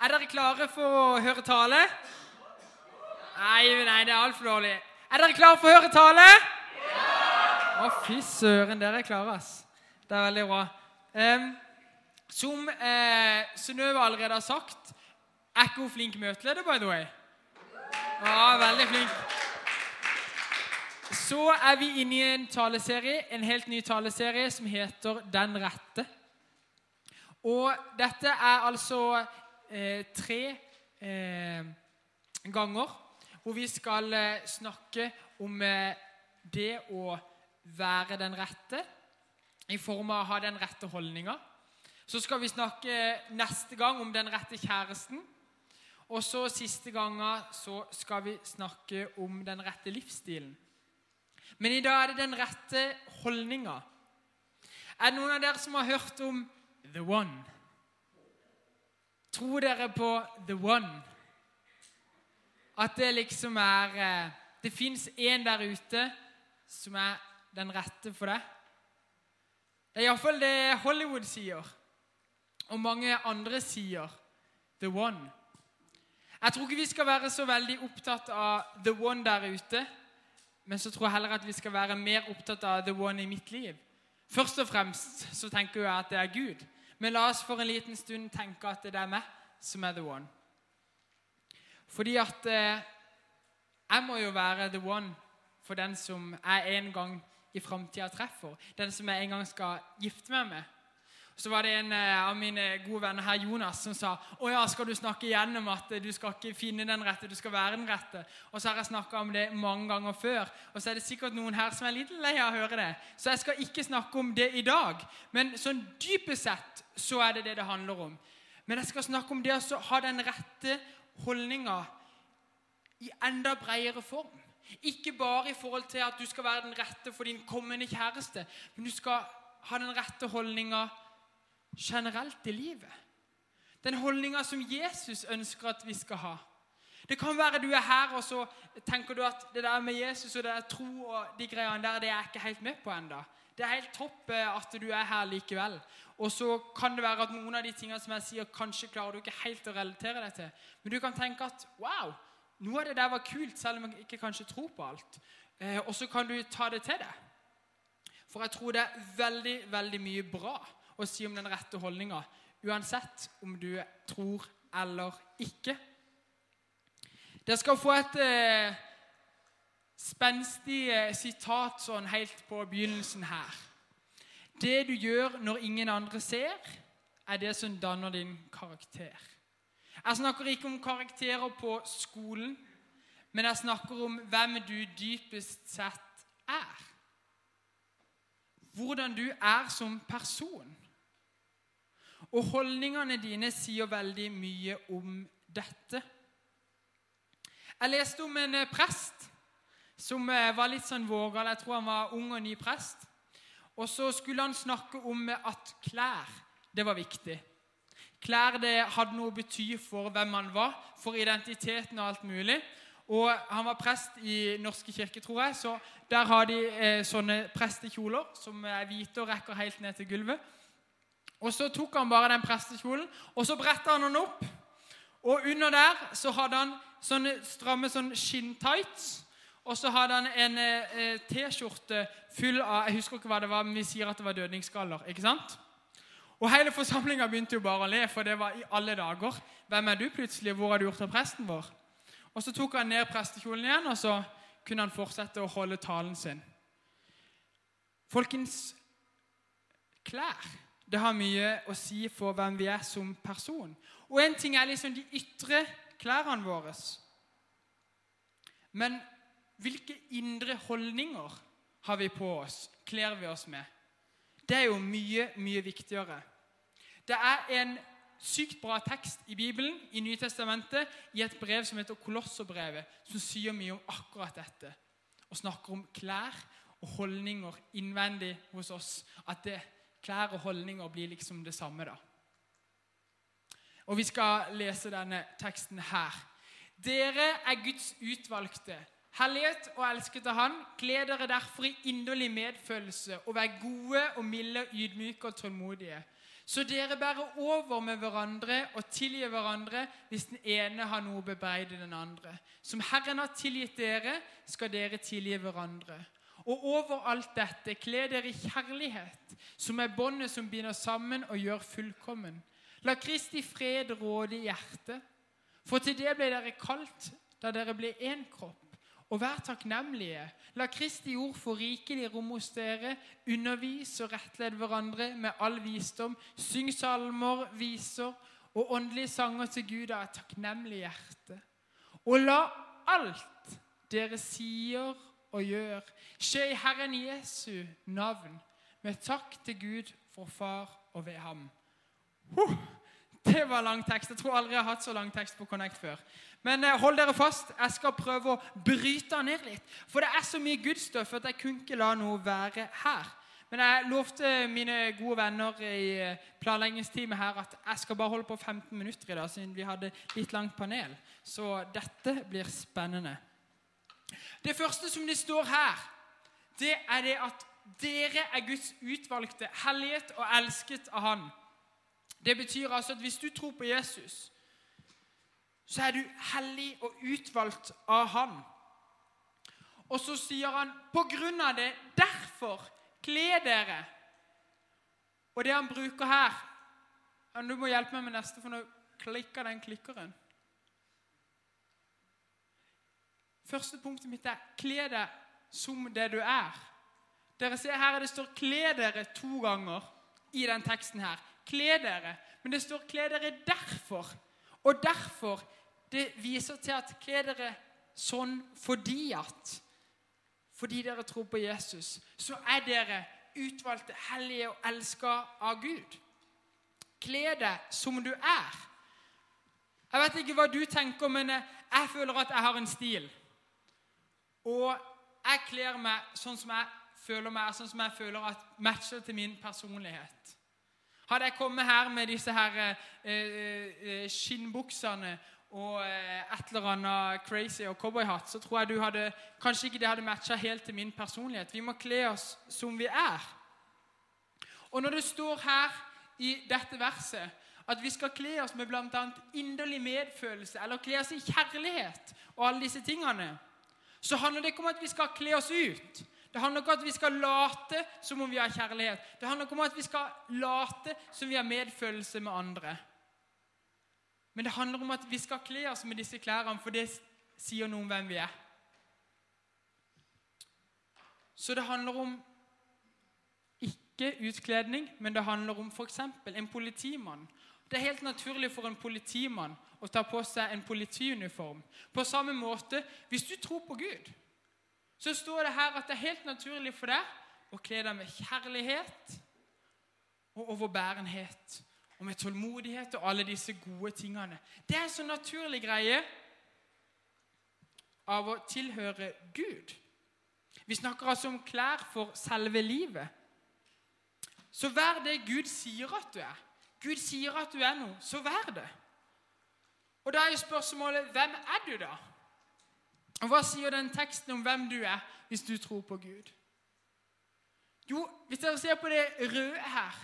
Er dere klare for å høre tale? Nei, nei, det er altfor dårlig. Er dere klare for å høre tale? Ja! Å, fy søren, dere er klare, ass. Det er veldig bra. Um, som eh, Synnøve allerede har sagt, er ikke hun flink møteleder, by the way? Ja, veldig flink. Så er vi inne i en taleserie, en helt ny taleserie som heter Den rette. Og dette er altså tre eh, ganger hvor vi skal eh, snakke om eh, det å være den rette, i form av å ha den rette holdninga. Så skal vi snakke neste gang om den rette kjæresten. Og så siste gangen så skal vi snakke om den rette livsstilen. Men i dag er det den rette holdninga. Er det noen av dere som har hørt om The One? Tror dere på The One? At det liksom er eh, Det fins én der ute som er den rette for deg? Det er iallfall det Hollywood sier, og mange andre sier. The One. Jeg tror ikke vi skal være så veldig opptatt av The One der ute, men så tror jeg heller at vi skal være mer opptatt av The One i mitt liv. Først og fremst så tenker jeg at det er Gud. Men la oss for en liten stund tenke at det er meg som er the one. Fordi at eh, jeg må jo være the one for den som jeg en gang i framtida treffer. Den som jeg en gang skal gifte meg med. Så var det en eh, av mine gode venner her, Jonas, som sa å ja, skal du snakke igjen om at du skal ikke finne den rette, du skal være den rette. Og så har jeg snakka om det mange ganger før, og så er det sikkert noen her som er litt lei av å høre det. Så jeg skal ikke snakke om det i dag. Men sånn dypest sett så er det det det handler om. Men jeg skal snakke om det å ha den rette holdninga i enda bredere form. Ikke bare i forhold til at du skal være den rette for din kommende kjæreste, men du skal ha den rette holdninga generelt i livet. Den holdninga som Jesus ønsker at vi skal ha. Det kan være du er her og så tenker du at det der med Jesus og det der tro og de greiene der, det er jeg ikke helt med på enda. Det er helt topp eh, at du er her likevel. Og så kan det være at noen av de tingene som jeg sier, kanskje klarer du ikke helt å relatere deg til. Men du kan tenke at wow, noe av det der var kult, selv om jeg ikke kanskje tror på alt. Eh, og så kan du ta det til deg. For jeg tror det er veldig, veldig mye bra å si om den rette holdninga, uansett om du tror eller ikke. Dere skal få et eh, spenstig eh, sitat sånn helt på begynnelsen her. Det du gjør når ingen andre ser, er det som danner din karakter. Jeg snakker ikke om karakterer på skolen, men jeg snakker om hvem du dypest sett er. Hvordan du er som person. Og holdningene dine sier veldig mye om dette. Jeg leste om en eh, prest som eh, var litt sånn vågal. Jeg tror han var ung og ny prest. Og så skulle han snakke om at klær, det var viktig. Klær det hadde noe å bety for hvem han var, for identiteten og alt mulig. Og Han var prest i Norske kirke, tror jeg, så der har de eh, sånne prestekjoler som er hvite og rekker helt ned til gulvet. Og Så tok han bare den prestekjolen, og så bretta han den opp. Og under der så hadde han sånne stramme sånn skinntights. Og så hadde han en eh, T-skjorte full av Jeg husker ikke hva det var, men vi sier at det var dødningsskaller. ikke sant? Og Hele forsamlinga begynte jo bare å le, for det var i alle dager. Hvem er du plutselig? Hvor har du gjort av presten vår? Og Så tok han ned prestekjolen igjen, og så kunne han fortsette å holde talen sin. Folkens, klær det har mye å si for hvem vi er som person. Og en ting er liksom de ytre klærne våre. Men hvilke indre holdninger har vi på oss, kler vi oss med? Det er jo mye, mye viktigere. Det er en sykt bra tekst i Bibelen, i Nytestamentet, i et brev som heter Kolosserbrevet, som sier mye om akkurat dette. Og snakker om klær og holdninger innvendig hos oss. At det, klær og holdninger blir liksom det samme. da. Og Vi skal lese denne teksten her. Dere er Guds utvalgte. Hellighet og elsket av Han, kle dere derfor i inderlig medfølelse og vær gode og milde, ydmyke og tålmodige. Så dere bærer over med hverandre og tilgir hverandre hvis den ene har noe å bebreide den andre. Som Herren har tilgitt dere, skal dere tilgi hverandre. Og over alt dette kle dere i kjærlighet, som er båndet som binder sammen og gjør fullkommen. La Kristi fred råde i hjertet, for til det ble dere kalt da dere ble én kropp. Og vær takknemlige. La Kristi ord få rikelig rom hos dere. Undervis og rettled hverandre med all visdom. Syng salmer, viser og åndelige sanger til Gud av et takknemlig hjerte. Og la alt dere sier og gjør, skje i Herren Jesu navn, med takk til Gud for Far og ved ham. Huh, det var lang tekst. Jeg tror aldri jeg har hatt så lang tekst på Connect før. Men eh, hold dere fast. Jeg skal prøve å bryte den ned litt. For det er så mye gudstøff at jeg kunne ikke la noe være her. Men jeg lovte mine gode venner i eh, planleggingsteamet her at jeg skal bare holde på 15 minutter i dag, siden vi hadde litt langt panel. Så dette blir spennende. Det første som det står her, det er det at dere er Guds utvalgte, helliget og elsket av Han. Det betyr altså at hvis du tror på Jesus, så er du hellig og utvalgt av Han. Og så sier han på grunn av det, derfor kle dere. Og det han bruker her Du må hjelpe meg med neste, for nå klikker den klikkeren. Første punktet mitt er kle deg som det du er. Dere ser her det står 'kle dere' to ganger i den teksten her. Kle dere. Men det står 'kle dere derfor'. Og derfor det viser til at kle dere sånn fordi at Fordi dere tror på Jesus, så er dere utvalgte, hellige og elska av Gud. Kle deg som du er. Jeg vet ikke hva du tenker, men jeg føler at jeg har en stil. Og jeg kler meg sånn som jeg føler meg, sånn som jeg føler at matcher til min personlighet. Hadde jeg kommet her med disse her eh, eh, skinnbuksene og eh, et eller annet crazy og cowboyhatt, så tror jeg du hadde kanskje ikke det hadde matcha helt til min personlighet. Vi må kle oss som vi er. Og når det står her i dette verset at vi skal kle oss med bl.a. inderlig medfølelse eller kle oss i kjærlighet og alle disse tingene, så handler det ikke om at vi skal kle oss ut. Det handler ikke om at vi skal late som om vi har kjærlighet. Det handler ikke om at vi skal late som vi har medfølelse med andre. Men det handler om at vi skal kle oss med disse klærne, for det sier noe om hvem vi er. Så det handler om ikke utkledning, men det handler om f.eks. en politimann. Det er helt naturlig for en politimann å tar på seg en politiuniform. På samme måte, hvis du tror på Gud, så står det her at det er helt naturlig for deg å kle deg med kjærlighet og overbærenhet og med tålmodighet og alle disse gode tingene. Det er en så naturlig greie av å tilhøre Gud. Vi snakker altså om klær for selve livet. Så vær det Gud sier at du er. Gud sier at du er noe, så vær det. Og da er jo spørsmålet hvem er du, da? Og Hva sier den teksten om hvem du er, hvis du tror på Gud? Jo, hvis dere ser på det røde her,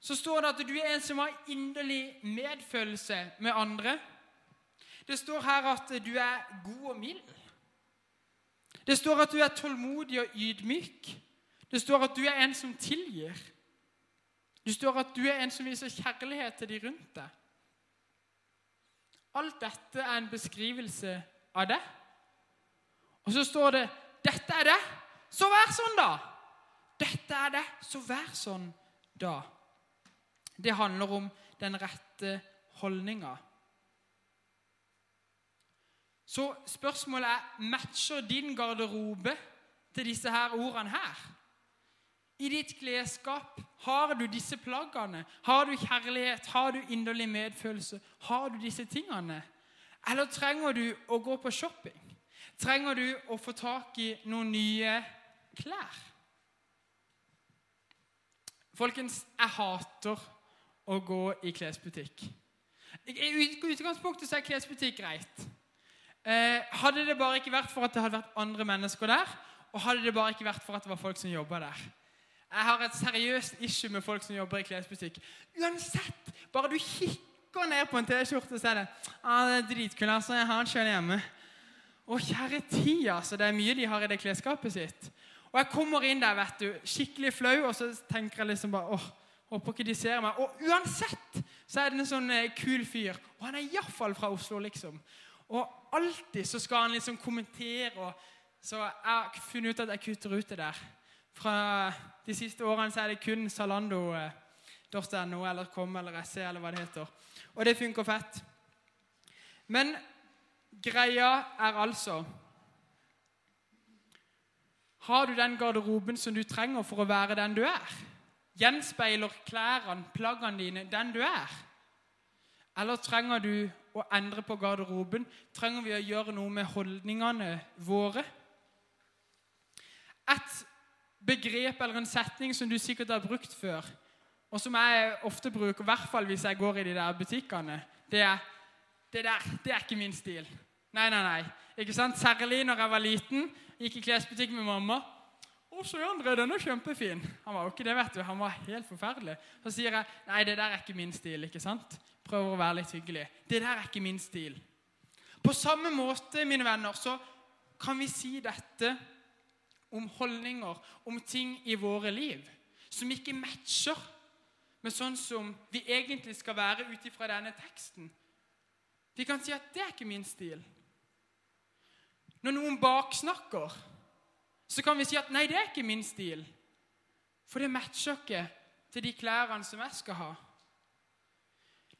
så står det at du er en som har inderlig medfølelse med andre. Det står her at du er god og mild. Det står at du er tålmodig og ydmyk. Det står at du er en som tilgir. Det står at du er en som viser kjærlighet til de rundt deg. Alt dette er en beskrivelse av det. Og så står det 'Dette er det, så vær sånn, da'. Dette er det, så vær sånn, da. Det handler om den rette holdninga. Så spørsmålet er matcher din garderobe til disse her ordene her. I ditt klesskap har du disse plaggene. Har du kjærlighet? Har du inderlig medfølelse? Har du disse tingene? Eller trenger du å gå på shopping? Trenger du å få tak i noen nye klær? Folkens, jeg hater å gå i klesbutikk. I utgangspunktet så er klesbutikk greit. Eh, hadde det bare ikke vært for at det hadde vært andre mennesker der, og hadde det bare ikke vært for at det var folk som jobba der. Jeg har et seriøst issue med folk som jobber i klesbutikk. Uansett, bare du kikker ned på en T-skjorte, så er det ah, det er dritkul, altså. Jeg har den sjøl hjemme. Å, kjære tid, altså. Det er mye de har i det klesskapet sitt. Og jeg kommer inn der, vet du, skikkelig flau, og så tenker jeg liksom bare åh, håper ikke de ser meg. Og uansett så er det en sånn eh, kul fyr. Og han er iallfall fra Oslo, liksom. Og alltid så skal han liksom kommentere. og Så jeg har funnet ut at jeg kutter ut det der. Fra de siste årene så er det kun Zalando, eh, eller kom eller se eller hva det heter. Og det funker fett. Men greia er altså Har du den garderoben som du trenger for å være den du er? Gjenspeiler klærne, plaggene dine, den du er? Eller trenger du å endre på garderoben? Trenger vi å gjøre noe med holdningene våre? Et begrep eller en setning som du sikkert har brukt før, og som jeg ofte bruker, i hvert fall hvis jeg går i de der butikkene, det er det der det er ikke min stil. Nei, nei, nei. Ikke sant? Særlig når jeg var liten, gikk i klesbutikk med mamma. 'Å, så André, den er kjempefin.' Han var jo ikke det, vet du. Han var helt forferdelig. Så sier jeg, 'Nei, det der er ikke min stil.' ikke sant? Prøver å være litt hyggelig. Det der er ikke min stil. På samme måte, mine venner, så kan vi si dette om holdninger, om ting i våre liv som ikke matcher med sånn som vi egentlig skal være ut ifra denne teksten. Vi kan si at 'det er ikke min stil'. Når noen baksnakker, så kan vi si at 'nei, det er ikke min stil'. For det matcher ikke til de klærne som jeg skal ha.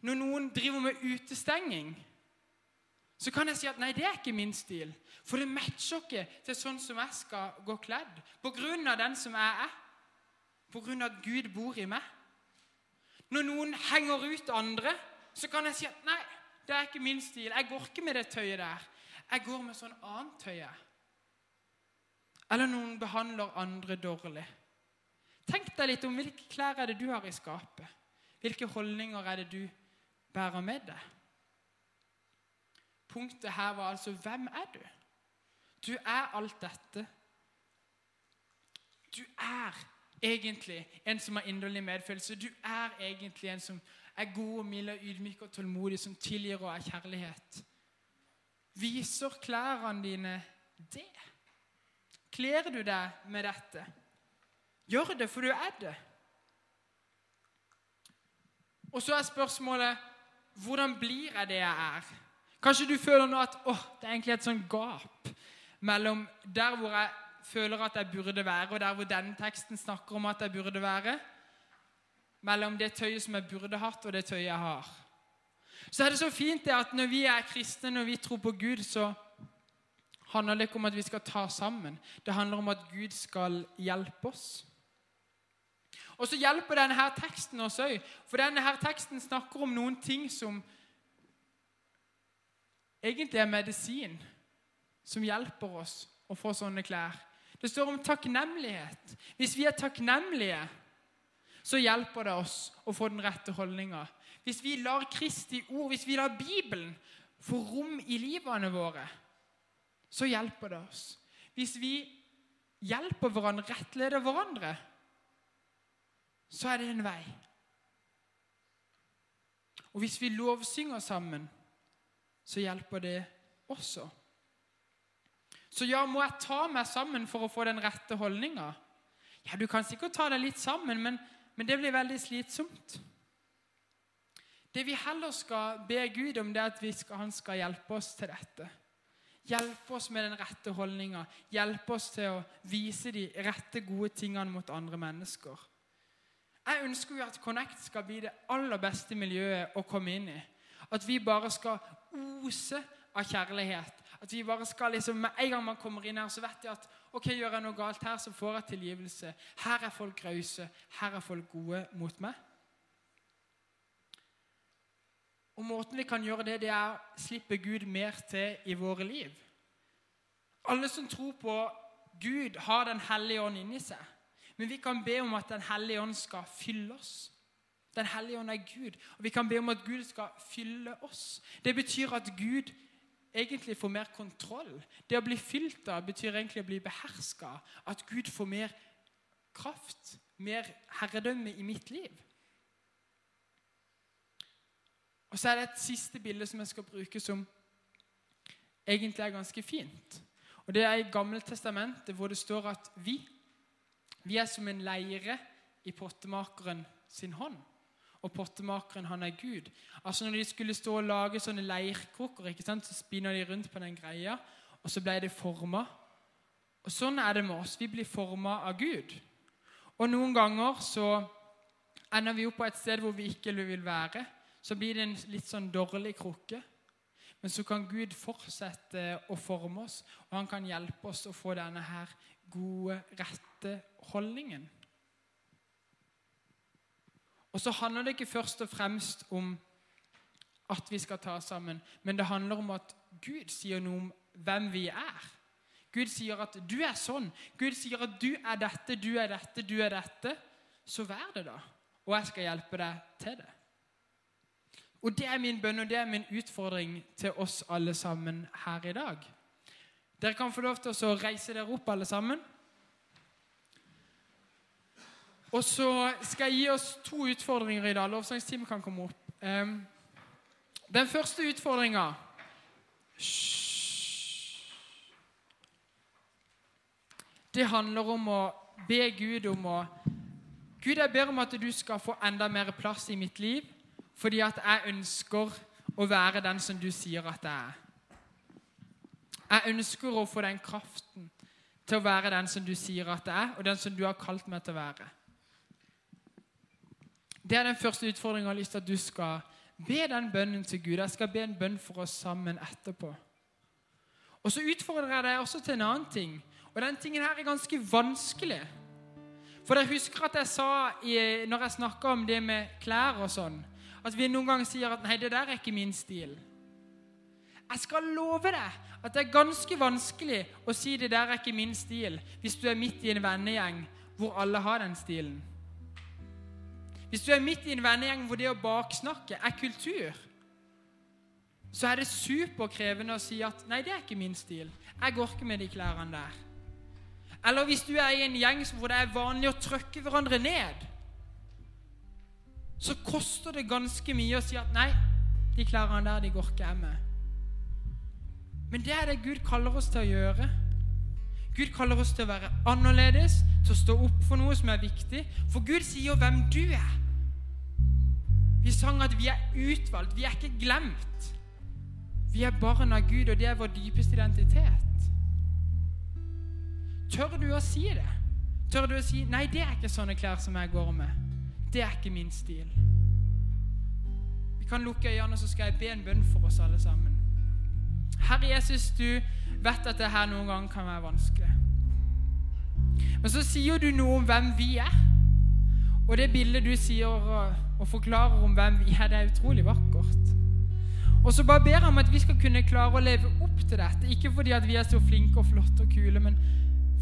Når noen driver med utestenging, så kan jeg si at 'nei, det er ikke min stil'. For det matcher ikke til sånn som jeg skal gå kledd. På grunn av den som jeg er. På grunn av at Gud bor i meg. Når noen henger ut andre, så kan jeg si at 'nei, det er ikke min stil'. Jeg går ikke med det tøyet der. Jeg går med sånn annet tøy. Eller noen behandler andre dårlig. Tenk deg litt om hvilke klær er det du har i skapet. Hvilke holdninger er det du bærer med deg? Punktet her var altså hvem er du? Du er alt dette. Du er egentlig en som har inderlig medfølelse. Du er egentlig en som er god og mild og ydmyk og tålmodig, som tilgir og er kjærlighet. Viser klærne dine det? Kler du deg med dette? Gjør det, for du er det. Og så er spørsmålet hvordan blir jeg det jeg er? Kanskje du føler nå at åh, det er egentlig et sånn gap mellom der hvor jeg føler at jeg burde være, og der hvor denne teksten snakker om at jeg burde være. Mellom det tøyet som jeg burde hatt, og det tøyet jeg har. Så er det så fint det at når vi er kristne, når vi tror på Gud, så handler det ikke om at vi skal ta sammen. Det handler om at Gud skal hjelpe oss. Og så hjelper denne her teksten oss òg. For denne her teksten snakker om noen ting som egentlig er medisin som hjelper oss å få sånne klær. Det står om takknemlighet. Hvis vi er takknemlige, så hjelper det oss å få den rette holdninga. Hvis vi lar Kristi ord, hvis vi lar Bibelen få rom i livene våre, så hjelper det oss. Hvis vi hjelper hverandre, rettleder hverandre, så er det en vei. Og hvis vi lovsynger sammen, så hjelper det også. Så ja, må jeg ta meg sammen for å få den rette holdninga? Ja, du kan sikkert ta deg litt sammen, men, men det blir veldig slitsomt. Det vi heller skal be Gud om, det er at skal, han skal hjelpe oss til dette. Hjelpe oss med den rette holdninga. Hjelpe oss til å vise de rette, gode tingene mot andre mennesker. Jeg ønsker jo at Connect skal bli det aller beste miljøet å komme inn i. At vi bare skal ose av kjærlighet. At vi bare skal liksom, Med en gang man kommer inn her, så vet jeg at ok, gjør jeg noe galt her, så får jeg tilgivelse. Her er folk rause. Her er folk gode mot meg. Og Måten vi kan gjøre det, det er å slippe Gud mer til i våre liv. Alle som tror på Gud, har Den hellige ånd inni seg. Men vi kan be om at Den hellige ånd skal fylle oss. Den hellige ånd er Gud, og vi kan be om at Gud skal fylle oss. Det betyr at Gud egentlig får mer kontroll. Det å bli fylt av betyr egentlig å bli beherska. At Gud får mer kraft, mer herredømme i mitt liv. Og så er det et siste bilde som jeg skal bruke, som egentlig er ganske fint. Og Det er i Gammeltestamentet, hvor det står at vi, vi er som en leire i pottemakeren sin hånd. Og pottemakeren, han er Gud. Altså Når de skulle stå og lage sånne leirkrukker, ikke sant, så spinner de rundt på den greia, og så ble det forma. Og Sånn er det med oss. Vi blir forma av Gud. Og noen ganger så ender vi opp på et sted hvor vi ikke vil være. Så blir det en litt sånn dårlig krukke. Men så kan Gud fortsette å forme oss, og han kan hjelpe oss å få denne her gode, rette holdningen. Og så handler det ikke først og fremst om at vi skal ta sammen, men det handler om at Gud sier noe om hvem vi er. Gud sier at 'du er sånn'. Gud sier at 'du er dette, du er dette, du er dette'. Så vær det, da. Og jeg skal hjelpe deg til det. Og det er min bønn og det er min utfordring til oss alle sammen her i dag. Dere kan få lov til å reise dere opp, alle sammen. Og så skal jeg gi oss to utfordringer i dag. Lovsangsteamet kan komme opp. Den første utfordringa Det handler om å be Gud om å Gud, jeg ber om at du skal få enda mer plass i mitt liv, fordi at jeg ønsker å være den som du sier at jeg er. Jeg ønsker å få den kraften til å være den som du sier at jeg er, og den som du har kalt meg til å være. Det er den første utfordringen jeg har lyst til at du skal be den bønnen til Gud. Jeg skal be en bønn for oss sammen etterpå. Og så utfordrer jeg deg også til en annen ting. Og den tingen her er ganske vanskelig. For jeg husker at jeg sa i, når jeg snakka om det med klær og sånn, at vi noen ganger sier at 'nei, det der er ikke min stil'. Jeg skal love deg at det er ganske vanskelig å si 'det der er ikke min stil' hvis du er midt i en vennegjeng hvor alle har den stilen. Hvis du er midt i en vennegjeng hvor det å baksnakke er kultur, så er det superkrevende å si at 'nei, det er ikke min stil'. Jeg går ikke med de klærne der. Eller hvis du er i en gjeng hvor det er vanlig å trøkke hverandre ned, så koster det ganske mye å si at 'nei, de klærne der, de går ikke jeg med'. Men det er det Gud kaller oss til å gjøre. Gud kaller oss til å være annerledes, til å stå opp for noe som er viktig. For Gud sier hvem du er. Vi sang at vi er utvalgt, vi er ikke glemt. Vi er barn av Gud, og det er vår dypeste identitet. Tør du å si det? Tør du å si 'Nei, det er ikke sånne klær som jeg går med'. Det er ikke min stil. Vi kan lukke øynene, så skal jeg be en bønn for oss alle sammen. Herre Jesus, du vet at det her noen ganger kan være vanskelig. Men så sier du noe om hvem vi er. Og det bildet du sier og forklarer om hvem vi er, det er utrolig vakkert. Og så bare ber jeg om at vi skal kunne klare å leve opp til dette. Ikke fordi at vi er så flinke og flotte og kule, men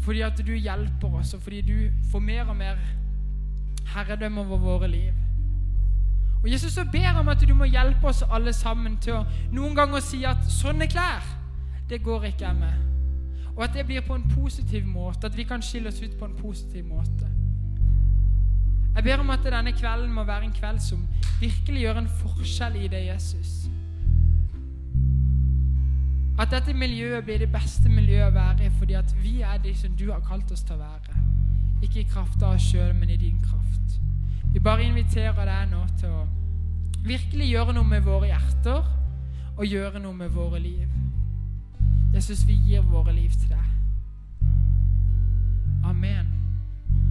fordi at du hjelper oss, og fordi du får mer og mer herredømme over våre liv. Og Jesus så ber jeg om at du må hjelpe oss alle sammen til å noen ganger si at sånne klær, det går ikke jeg med. Og at det blir på en positiv måte, at vi kan skille oss ut på en positiv måte. Jeg ber om at denne kvelden må være en kveld som virkelig gjør en forskjell i det, Jesus. At dette miljøet blir det beste miljøet å være i fordi at vi er de som du har kalt oss til å være. Ikke i kraft av oss sjøl, men i din kraft. Vi bare inviterer deg nå til å virkelig gjøre noe med våre hjerter og gjøre noe med våre liv. Jesus, vi gir våre liv til deg. Amen.